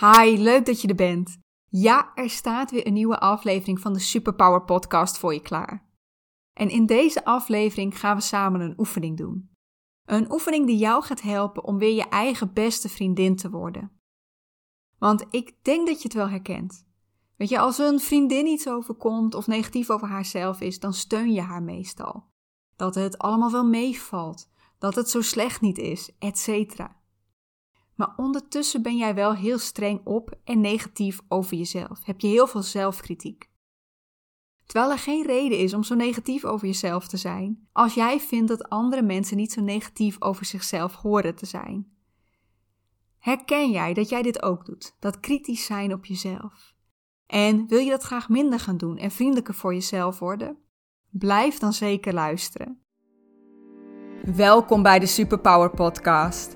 Hi, leuk dat je er bent. Ja, er staat weer een nieuwe aflevering van de Superpower Podcast voor je klaar. En in deze aflevering gaan we samen een oefening doen. Een oefening die jou gaat helpen om weer je eigen beste vriendin te worden. Want ik denk dat je het wel herkent. Weet je, als een vriendin iets overkomt of negatief over haarzelf is, dan steun je haar meestal. Dat het allemaal wel meevalt, dat het zo slecht niet is, etc. Maar ondertussen ben jij wel heel streng op en negatief over jezelf. Heb je heel veel zelfkritiek. Terwijl er geen reden is om zo negatief over jezelf te zijn, als jij vindt dat andere mensen niet zo negatief over zichzelf horen te zijn. Herken jij dat jij dit ook doet, dat kritisch zijn op jezelf? En wil je dat graag minder gaan doen en vriendelijker voor jezelf worden? Blijf dan zeker luisteren. Welkom bij de Superpower Podcast.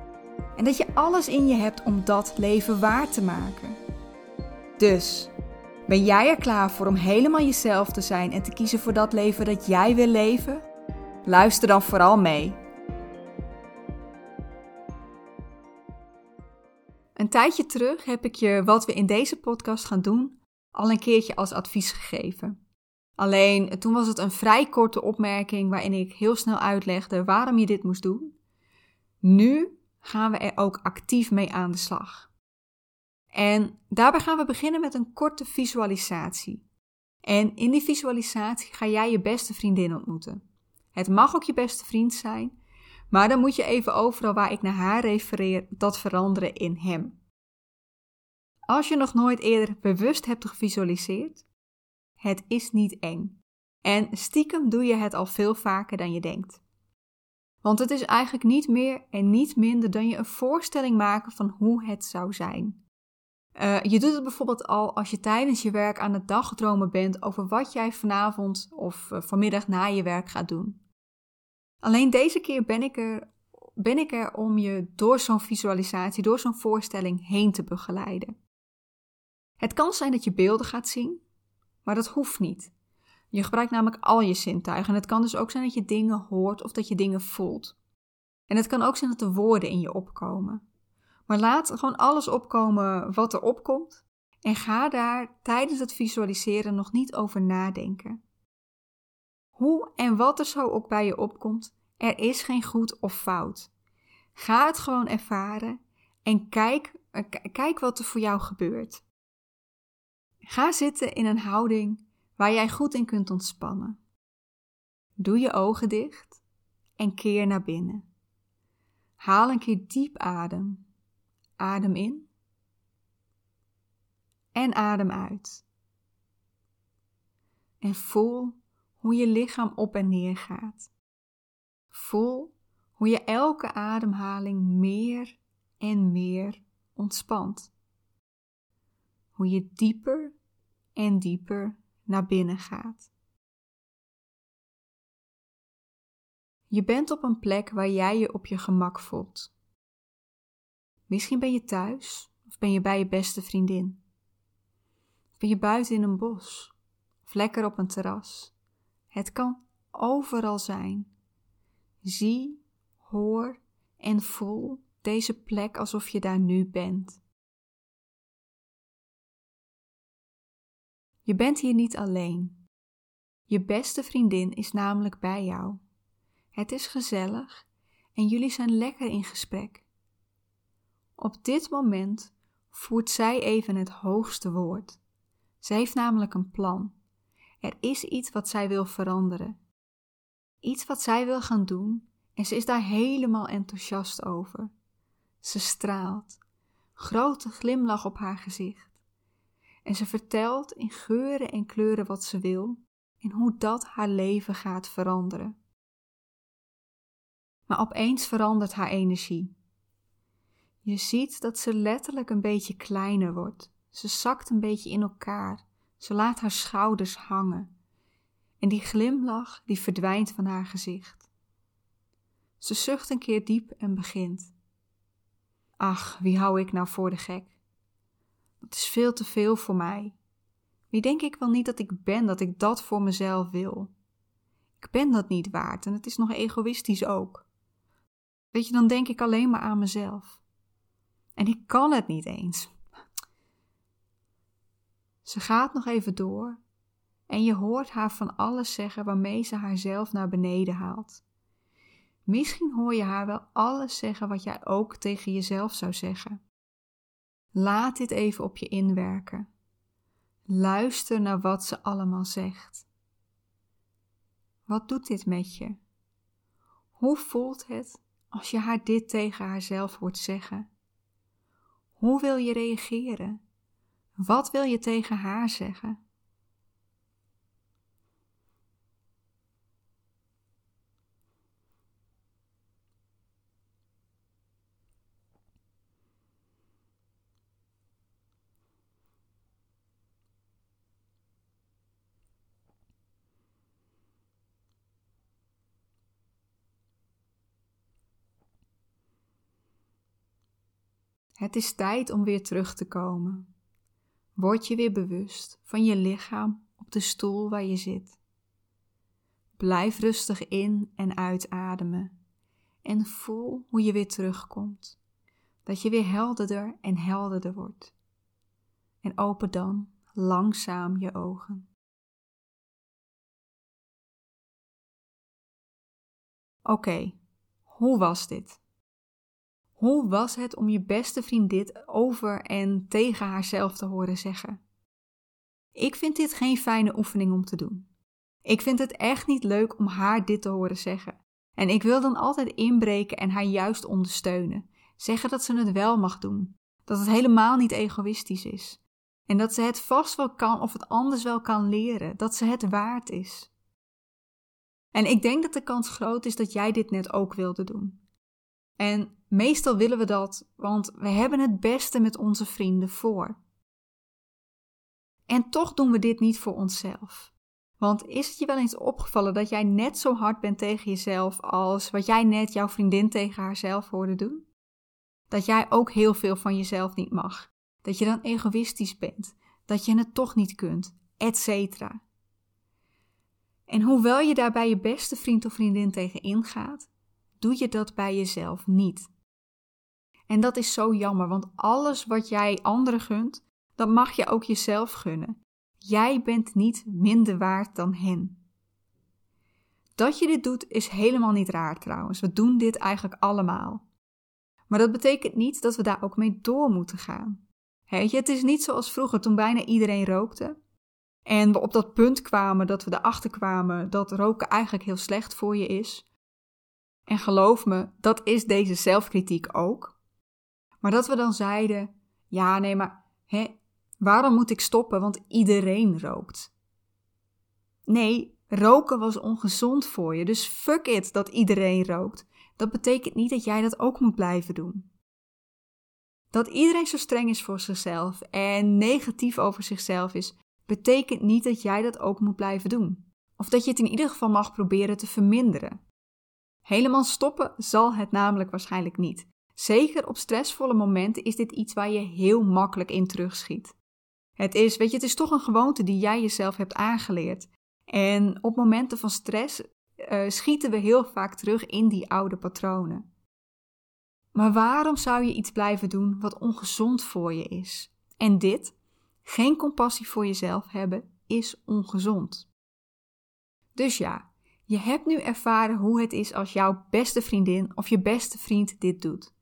en dat je alles in je hebt om dat leven waar te maken. Dus, ben jij er klaar voor om helemaal jezelf te zijn en te kiezen voor dat leven dat jij wil leven? Luister dan vooral mee. Een tijdje terug heb ik je wat we in deze podcast gaan doen al een keertje als advies gegeven. Alleen toen was het een vrij korte opmerking waarin ik heel snel uitlegde waarom je dit moest doen. Nu gaan we er ook actief mee aan de slag. En daarbij gaan we beginnen met een korte visualisatie. En in die visualisatie ga jij je beste vriendin ontmoeten. Het mag ook je beste vriend zijn, maar dan moet je even overal waar ik naar haar refereer dat veranderen in hem. Als je nog nooit eerder bewust hebt gevisualiseerd, het is niet eng. En stiekem doe je het al veel vaker dan je denkt. Want het is eigenlijk niet meer en niet minder dan je een voorstelling maken van hoe het zou zijn. Uh, je doet het bijvoorbeeld al als je tijdens je werk aan het dagdromen bent over wat jij vanavond of uh, vanmiddag na je werk gaat doen. Alleen deze keer ben ik er, ben ik er om je door zo'n visualisatie, door zo'n voorstelling heen te begeleiden. Het kan zijn dat je beelden gaat zien, maar dat hoeft niet. Je gebruikt namelijk al je zintuigen. En het kan dus ook zijn dat je dingen hoort of dat je dingen voelt. En het kan ook zijn dat de woorden in je opkomen. Maar laat gewoon alles opkomen wat er opkomt. En ga daar tijdens het visualiseren nog niet over nadenken. Hoe en wat er zo ook bij je opkomt, er is geen goed of fout. Ga het gewoon ervaren en kijk, eh, kijk wat er voor jou gebeurt. Ga zitten in een houding waar jij goed in kunt ontspannen. Doe je ogen dicht en keer naar binnen. Haal een keer diep adem. Adem in en adem uit. En voel hoe je lichaam op en neer gaat. Voel hoe je elke ademhaling meer en meer ontspant. Hoe je dieper en dieper naar binnen gaat. Je bent op een plek waar jij je op je gemak voelt. Misschien ben je thuis of ben je bij je beste vriendin. Ben je buiten in een bos of lekker op een terras. Het kan overal zijn. Zie, hoor en voel deze plek alsof je daar nu bent. Je bent hier niet alleen. Je beste vriendin is namelijk bij jou. Het is gezellig en jullie zijn lekker in gesprek. Op dit moment voert zij even het hoogste woord. Zij heeft namelijk een plan. Er is iets wat zij wil veranderen. Iets wat zij wil gaan doen en ze is daar helemaal enthousiast over. Ze straalt, grote glimlach op haar gezicht. En ze vertelt in geuren en kleuren wat ze wil en hoe dat haar leven gaat veranderen. Maar opeens verandert haar energie. Je ziet dat ze letterlijk een beetje kleiner wordt. Ze zakt een beetje in elkaar. Ze laat haar schouders hangen. En die glimlach die verdwijnt van haar gezicht. Ze zucht een keer diep en begint. Ach, wie hou ik nou voor de gek? Dat is veel te veel voor mij. Wie denk ik wel niet dat ik ben, dat ik dat voor mezelf wil? Ik ben dat niet waard en het is nog egoïstisch ook. Weet je, dan denk ik alleen maar aan mezelf. En ik kan het niet eens. Ze gaat nog even door en je hoort haar van alles zeggen waarmee ze haarzelf naar beneden haalt. Misschien hoor je haar wel alles zeggen wat jij ook tegen jezelf zou zeggen. Laat dit even op je inwerken. Luister naar wat ze allemaal zegt. Wat doet dit met je? Hoe voelt het als je haar dit tegen haarzelf hoort zeggen? Hoe wil je reageren? Wat wil je tegen haar zeggen? Het is tijd om weer terug te komen. Word je weer bewust van je lichaam op de stoel waar je zit. Blijf rustig in en uitademen en voel hoe je weer terugkomt. Dat je weer helderder en helderder wordt. En open dan langzaam je ogen. Oké, hoe was dit? Hoe was het om je beste vriend dit over en tegen haarzelf te horen zeggen? Ik vind dit geen fijne oefening om te doen. Ik vind het echt niet leuk om haar dit te horen zeggen. En ik wil dan altijd inbreken en haar juist ondersteunen. Zeggen dat ze het wel mag doen. Dat het helemaal niet egoïstisch is. En dat ze het vast wel kan of het anders wel kan leren. Dat ze het waard is. En ik denk dat de kans groot is dat jij dit net ook wilde doen. En meestal willen we dat, want we hebben het beste met onze vrienden voor. En toch doen we dit niet voor onszelf. Want is het je wel eens opgevallen dat jij net zo hard bent tegen jezelf als wat jij net jouw vriendin tegen haarzelf hoorde doen? Dat jij ook heel veel van jezelf niet mag. Dat je dan egoïstisch bent. Dat je het toch niet kunt, etc. En hoewel je daar bij je beste vriend of vriendin tegen ingaat, doe je dat bij jezelf niet. En dat is zo jammer, want alles wat jij anderen gunt, dat mag je ook jezelf gunnen. Jij bent niet minder waard dan hen. Dat je dit doet is helemaal niet raar trouwens. We doen dit eigenlijk allemaal. Maar dat betekent niet dat we daar ook mee door moeten gaan. het is niet zoals vroeger toen bijna iedereen rookte. En we op dat punt kwamen dat we erachter kwamen dat roken eigenlijk heel slecht voor je is. En geloof me, dat is deze zelfkritiek ook. Maar dat we dan zeiden: ja, nee, maar hè, waarom moet ik stoppen? Want iedereen rookt. Nee, roken was ongezond voor je, dus fuck it dat iedereen rookt. Dat betekent niet dat jij dat ook moet blijven doen. Dat iedereen zo streng is voor zichzelf en negatief over zichzelf is, betekent niet dat jij dat ook moet blijven doen. Of dat je het in ieder geval mag proberen te verminderen. Helemaal stoppen zal het namelijk waarschijnlijk niet. Zeker op stressvolle momenten is dit iets waar je heel makkelijk in terugschiet. Het is, weet je, het is toch een gewoonte die jij jezelf hebt aangeleerd. En op momenten van stress uh, schieten we heel vaak terug in die oude patronen. Maar waarom zou je iets blijven doen wat ongezond voor je is? En dit, geen compassie voor jezelf hebben, is ongezond. Dus ja, je hebt nu ervaren hoe het is als jouw beste vriendin of je beste vriend dit doet.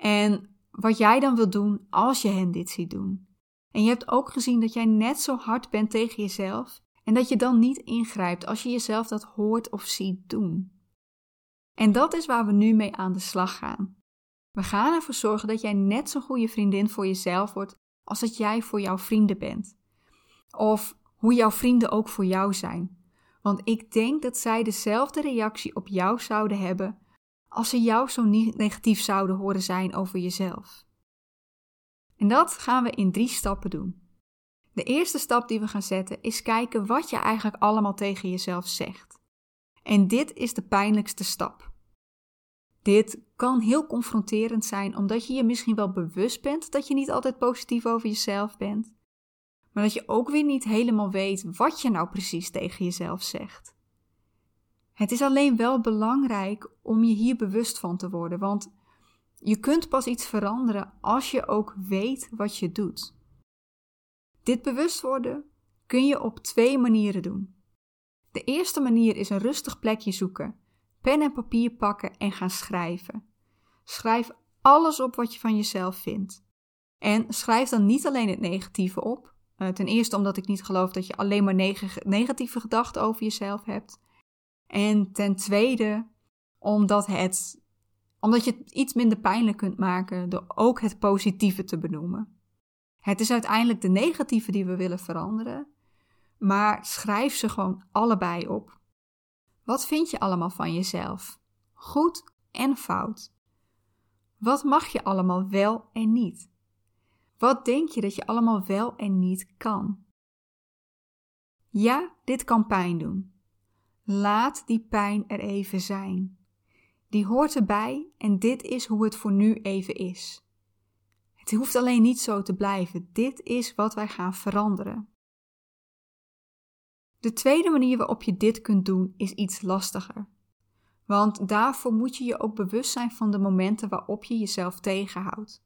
En wat jij dan wilt doen als je hen dit ziet doen. En je hebt ook gezien dat jij net zo hard bent tegen jezelf en dat je dan niet ingrijpt als je jezelf dat hoort of ziet doen. En dat is waar we nu mee aan de slag gaan. We gaan ervoor zorgen dat jij net zo'n goede vriendin voor jezelf wordt als dat jij voor jouw vrienden bent. Of hoe jouw vrienden ook voor jou zijn. Want ik denk dat zij dezelfde reactie op jou zouden hebben als ze jou zo negatief zouden horen zijn over jezelf. En dat gaan we in drie stappen doen. De eerste stap die we gaan zetten is kijken wat je eigenlijk allemaal tegen jezelf zegt. En dit is de pijnlijkste stap. Dit kan heel confronterend zijn omdat je je misschien wel bewust bent dat je niet altijd positief over jezelf bent, maar dat je ook weer niet helemaal weet wat je nou precies tegen jezelf zegt. Het is alleen wel belangrijk om je hier bewust van te worden, want je kunt pas iets veranderen als je ook weet wat je doet. Dit bewust worden kun je op twee manieren doen. De eerste manier is een rustig plekje zoeken, pen en papier pakken en gaan schrijven. Schrijf alles op wat je van jezelf vindt. En schrijf dan niet alleen het negatieve op. Eh, ten eerste omdat ik niet geloof dat je alleen maar negatieve gedachten over jezelf hebt. En ten tweede omdat, het, omdat je het iets minder pijnlijk kunt maken door ook het positieve te benoemen. Het is uiteindelijk de negatieve die we willen veranderen, maar schrijf ze gewoon allebei op. Wat vind je allemaal van jezelf? Goed en fout. Wat mag je allemaal wel en niet? Wat denk je dat je allemaal wel en niet kan? Ja, dit kan pijn doen. Laat die pijn er even zijn. Die hoort erbij en dit is hoe het voor nu even is. Het hoeft alleen niet zo te blijven. Dit is wat wij gaan veranderen. De tweede manier waarop je dit kunt doen is iets lastiger. Want daarvoor moet je je ook bewust zijn van de momenten waarop je jezelf tegenhoudt.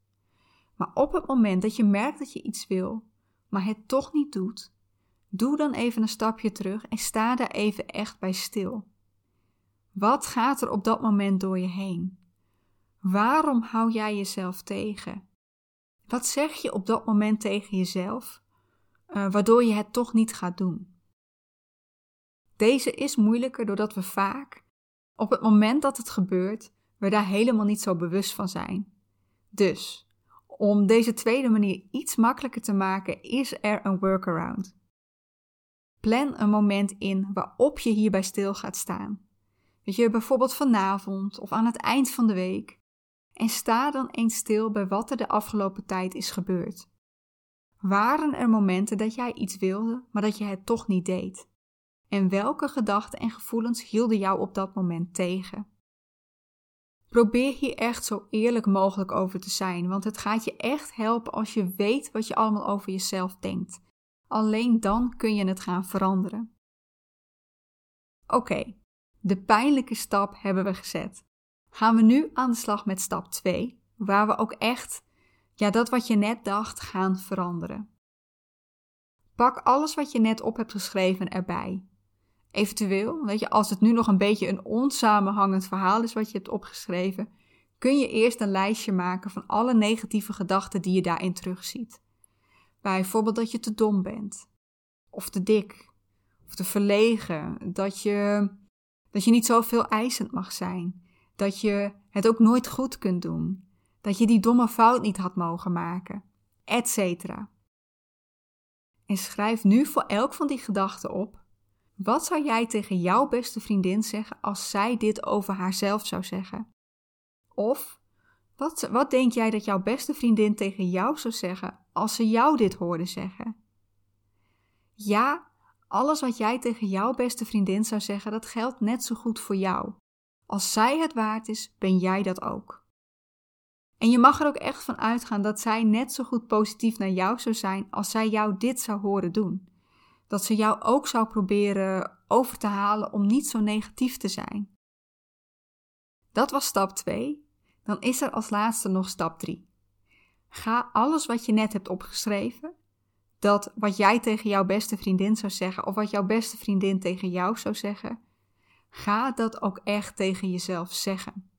Maar op het moment dat je merkt dat je iets wil, maar het toch niet doet, doe dan even een stapje terug en sta daar even echt bij stil. Wat gaat er op dat moment door je heen? Waarom hou jij jezelf tegen? Wat zeg je op dat moment tegen jezelf, uh, waardoor je het toch niet gaat doen? Deze is moeilijker doordat we vaak, op het moment dat het gebeurt, we daar helemaal niet zo bewust van zijn. Dus, om deze tweede manier iets makkelijker te maken, is er een workaround. Plan een moment in waarop je hierbij stil gaat staan. Weet je, bijvoorbeeld vanavond of aan het eind van de week. En sta dan eens stil bij wat er de afgelopen tijd is gebeurd. Waren er momenten dat jij iets wilde, maar dat je het toch niet deed? En welke gedachten en gevoelens hielden jou op dat moment tegen? Probeer hier echt zo eerlijk mogelijk over te zijn, want het gaat je echt helpen als je weet wat je allemaal over jezelf denkt. Alleen dan kun je het gaan veranderen. Oké, de pijnlijke stap hebben we gezet gaan we nu aan de slag met stap 2, waar we ook echt, ja, dat wat je net dacht, gaan veranderen. Pak alles wat je net op hebt geschreven erbij. Eventueel, weet je, als het nu nog een beetje een onsamenhangend verhaal is wat je hebt opgeschreven, kun je eerst een lijstje maken van alle negatieve gedachten die je daarin terugziet. Bijvoorbeeld dat je te dom bent, of te dik, of te verlegen, dat je, dat je niet zoveel eisend mag zijn, dat je het ook nooit goed kunt doen, dat je die domme fout niet had mogen maken, etc. En schrijf nu voor elk van die gedachten op: wat zou jij tegen jouw beste vriendin zeggen als zij dit over haarzelf zou zeggen? Of wat, wat denk jij dat jouw beste vriendin tegen jou zou zeggen als ze jou dit hoorde zeggen? Ja, alles wat jij tegen jouw beste vriendin zou zeggen, dat geldt net zo goed voor jou. Als zij het waard is, ben jij dat ook. En je mag er ook echt van uitgaan dat zij net zo goed positief naar jou zou zijn als zij jou dit zou horen doen. Dat ze jou ook zou proberen over te halen om niet zo negatief te zijn. Dat was stap 2. Dan is er als laatste nog stap 3. Ga alles wat je net hebt opgeschreven, dat wat jij tegen jouw beste vriendin zou zeggen of wat jouw beste vriendin tegen jou zou zeggen, Ga dat ook echt tegen jezelf zeggen.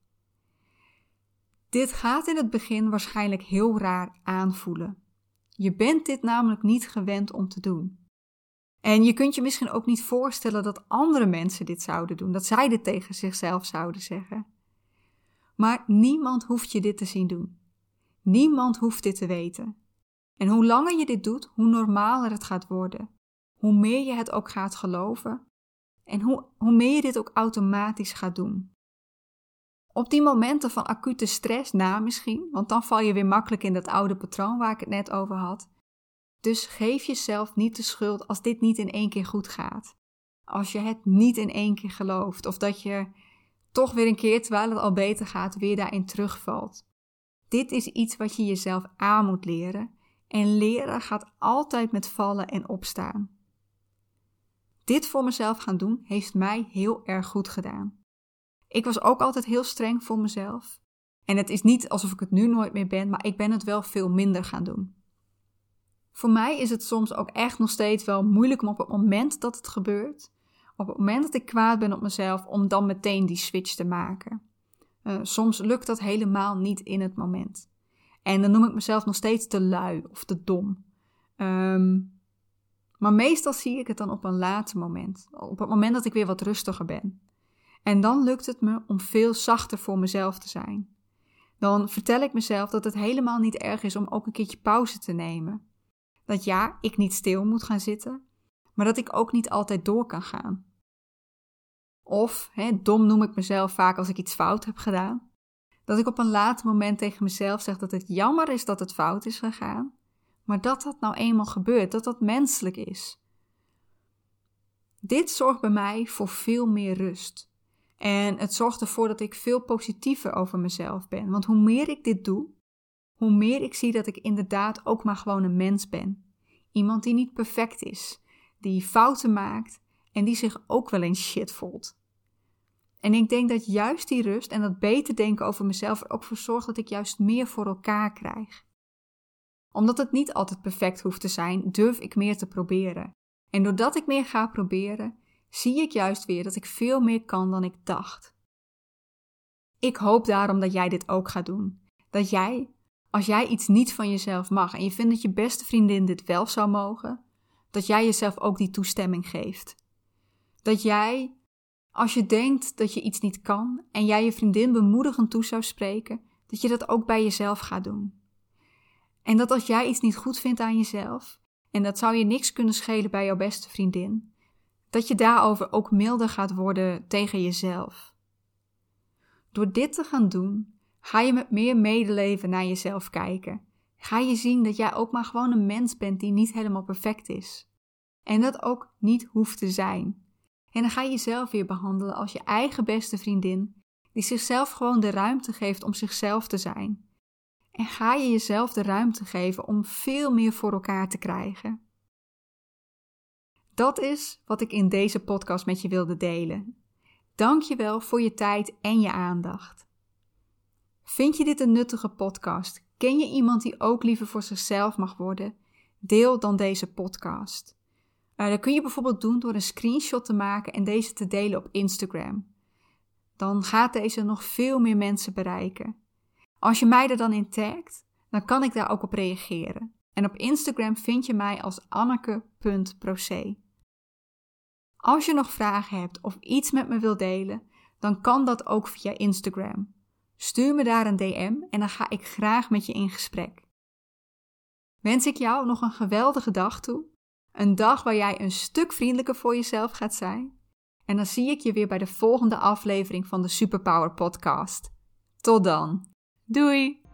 Dit gaat in het begin waarschijnlijk heel raar aanvoelen. Je bent dit namelijk niet gewend om te doen. En je kunt je misschien ook niet voorstellen dat andere mensen dit zouden doen, dat zij dit tegen zichzelf zouden zeggen. Maar niemand hoeft je dit te zien doen. Niemand hoeft dit te weten. En hoe langer je dit doet, hoe normaler het gaat worden. Hoe meer je het ook gaat geloven en hoe, hoe meer je dit ook automatisch gaat doen. Op die momenten van acute stress na misschien, want dan val je weer makkelijk in dat oude patroon waar ik het net over had, Dus geef jezelf niet de schuld als dit niet in één keer goed gaat. Als je het niet in één keer gelooft. Of dat je toch weer een keer, terwijl het al beter gaat, weer daarin terugvalt. Dit is iets wat je jezelf aan moet leren. En leren gaat altijd met vallen en opstaan. Dit voor mezelf gaan doen heeft mij heel erg goed gedaan. Ik was ook altijd heel streng voor mezelf. En het is niet alsof ik het nu nooit meer ben, maar ik ben het wel veel minder gaan doen. Voor mij is het soms ook echt nog steeds wel moeilijk om op het moment dat het gebeurt, op het moment dat ik kwaad ben op mezelf, om dan meteen die switch te maken. Uh, soms lukt dat helemaal niet in het moment. En dan noem ik mezelf nog steeds te lui of te dom. Um, maar meestal zie ik het dan op een later moment, op het moment dat ik weer wat rustiger ben. En dan lukt het me om veel zachter voor mezelf te zijn. Dan vertel ik mezelf dat het helemaal niet erg is om ook een keertje pauze te nemen. Dat ja, ik niet stil moet gaan zitten, maar dat ik ook niet altijd door kan gaan. Of, hè, dom noem ik mezelf vaak als ik iets fout heb gedaan, dat ik op een later moment tegen mezelf zeg dat het jammer is dat het fout is gegaan, maar dat dat nou eenmaal gebeurt, dat dat menselijk is. Dit zorgt bij mij voor veel meer rust. En het zorgt ervoor dat ik veel positiever over mezelf ben. Want hoe meer ik dit doe, hoe meer ik zie dat ik inderdaad ook maar gewoon een mens ben. Iemand die niet perfect is, die fouten maakt en die zich ook wel eens shit voelt. En ik denk dat juist die rust en dat beter denken over mezelf er ook voor zorgt dat ik juist meer voor elkaar krijg omdat het niet altijd perfect hoeft te zijn, durf ik meer te proberen. En doordat ik meer ga proberen, zie ik juist weer dat ik veel meer kan dan ik dacht. Ik hoop daarom dat jij dit ook gaat doen. Dat jij, als jij iets niet van jezelf mag en je vindt dat je beste vriendin dit wel zou mogen, dat jij jezelf ook die toestemming geeft. Dat jij, als je denkt dat je iets niet kan en jij je vriendin bemoedigend toe zou spreken, dat je dat ook bij jezelf gaat doen. En dat als jij iets niet goed vindt aan jezelf, en dat zou je niks kunnen schelen bij jouw beste vriendin, dat je daarover ook milder gaat worden tegen jezelf. Door dit te gaan doen, ga je met meer medeleven naar jezelf kijken. Ga je zien dat jij ook maar gewoon een mens bent die niet helemaal perfect is. En dat ook niet hoeft te zijn. En dan ga je jezelf weer behandelen als je eigen beste vriendin, die zichzelf gewoon de ruimte geeft om zichzelf te zijn. En ga je jezelf de ruimte geven om veel meer voor elkaar te krijgen. Dat is wat ik in deze podcast met je wilde delen. Dank je wel voor je tijd en je aandacht. Vind je dit een nuttige podcast? Ken je iemand die ook liever voor zichzelf mag worden? Deel dan deze podcast. Uh, dat kun je bijvoorbeeld doen door een screenshot te maken en deze te delen op Instagram. Dan gaat deze nog veel meer mensen bereiken. Als je mij er dan in tagt, dan kan ik daar ook op reageren. En op Instagram vind je mij als anneke.proce. Als je nog vragen hebt of iets met me wilt delen, dan kan dat ook via Instagram. Stuur me daar een DM en dan ga ik graag met je in gesprek. Wens ik jou nog een geweldige dag toe. Een dag waar jij een stuk vriendelijker voor jezelf gaat zijn. En dan zie ik je weer bij de volgende aflevering van de Superpower Podcast. Tot dan! Doei!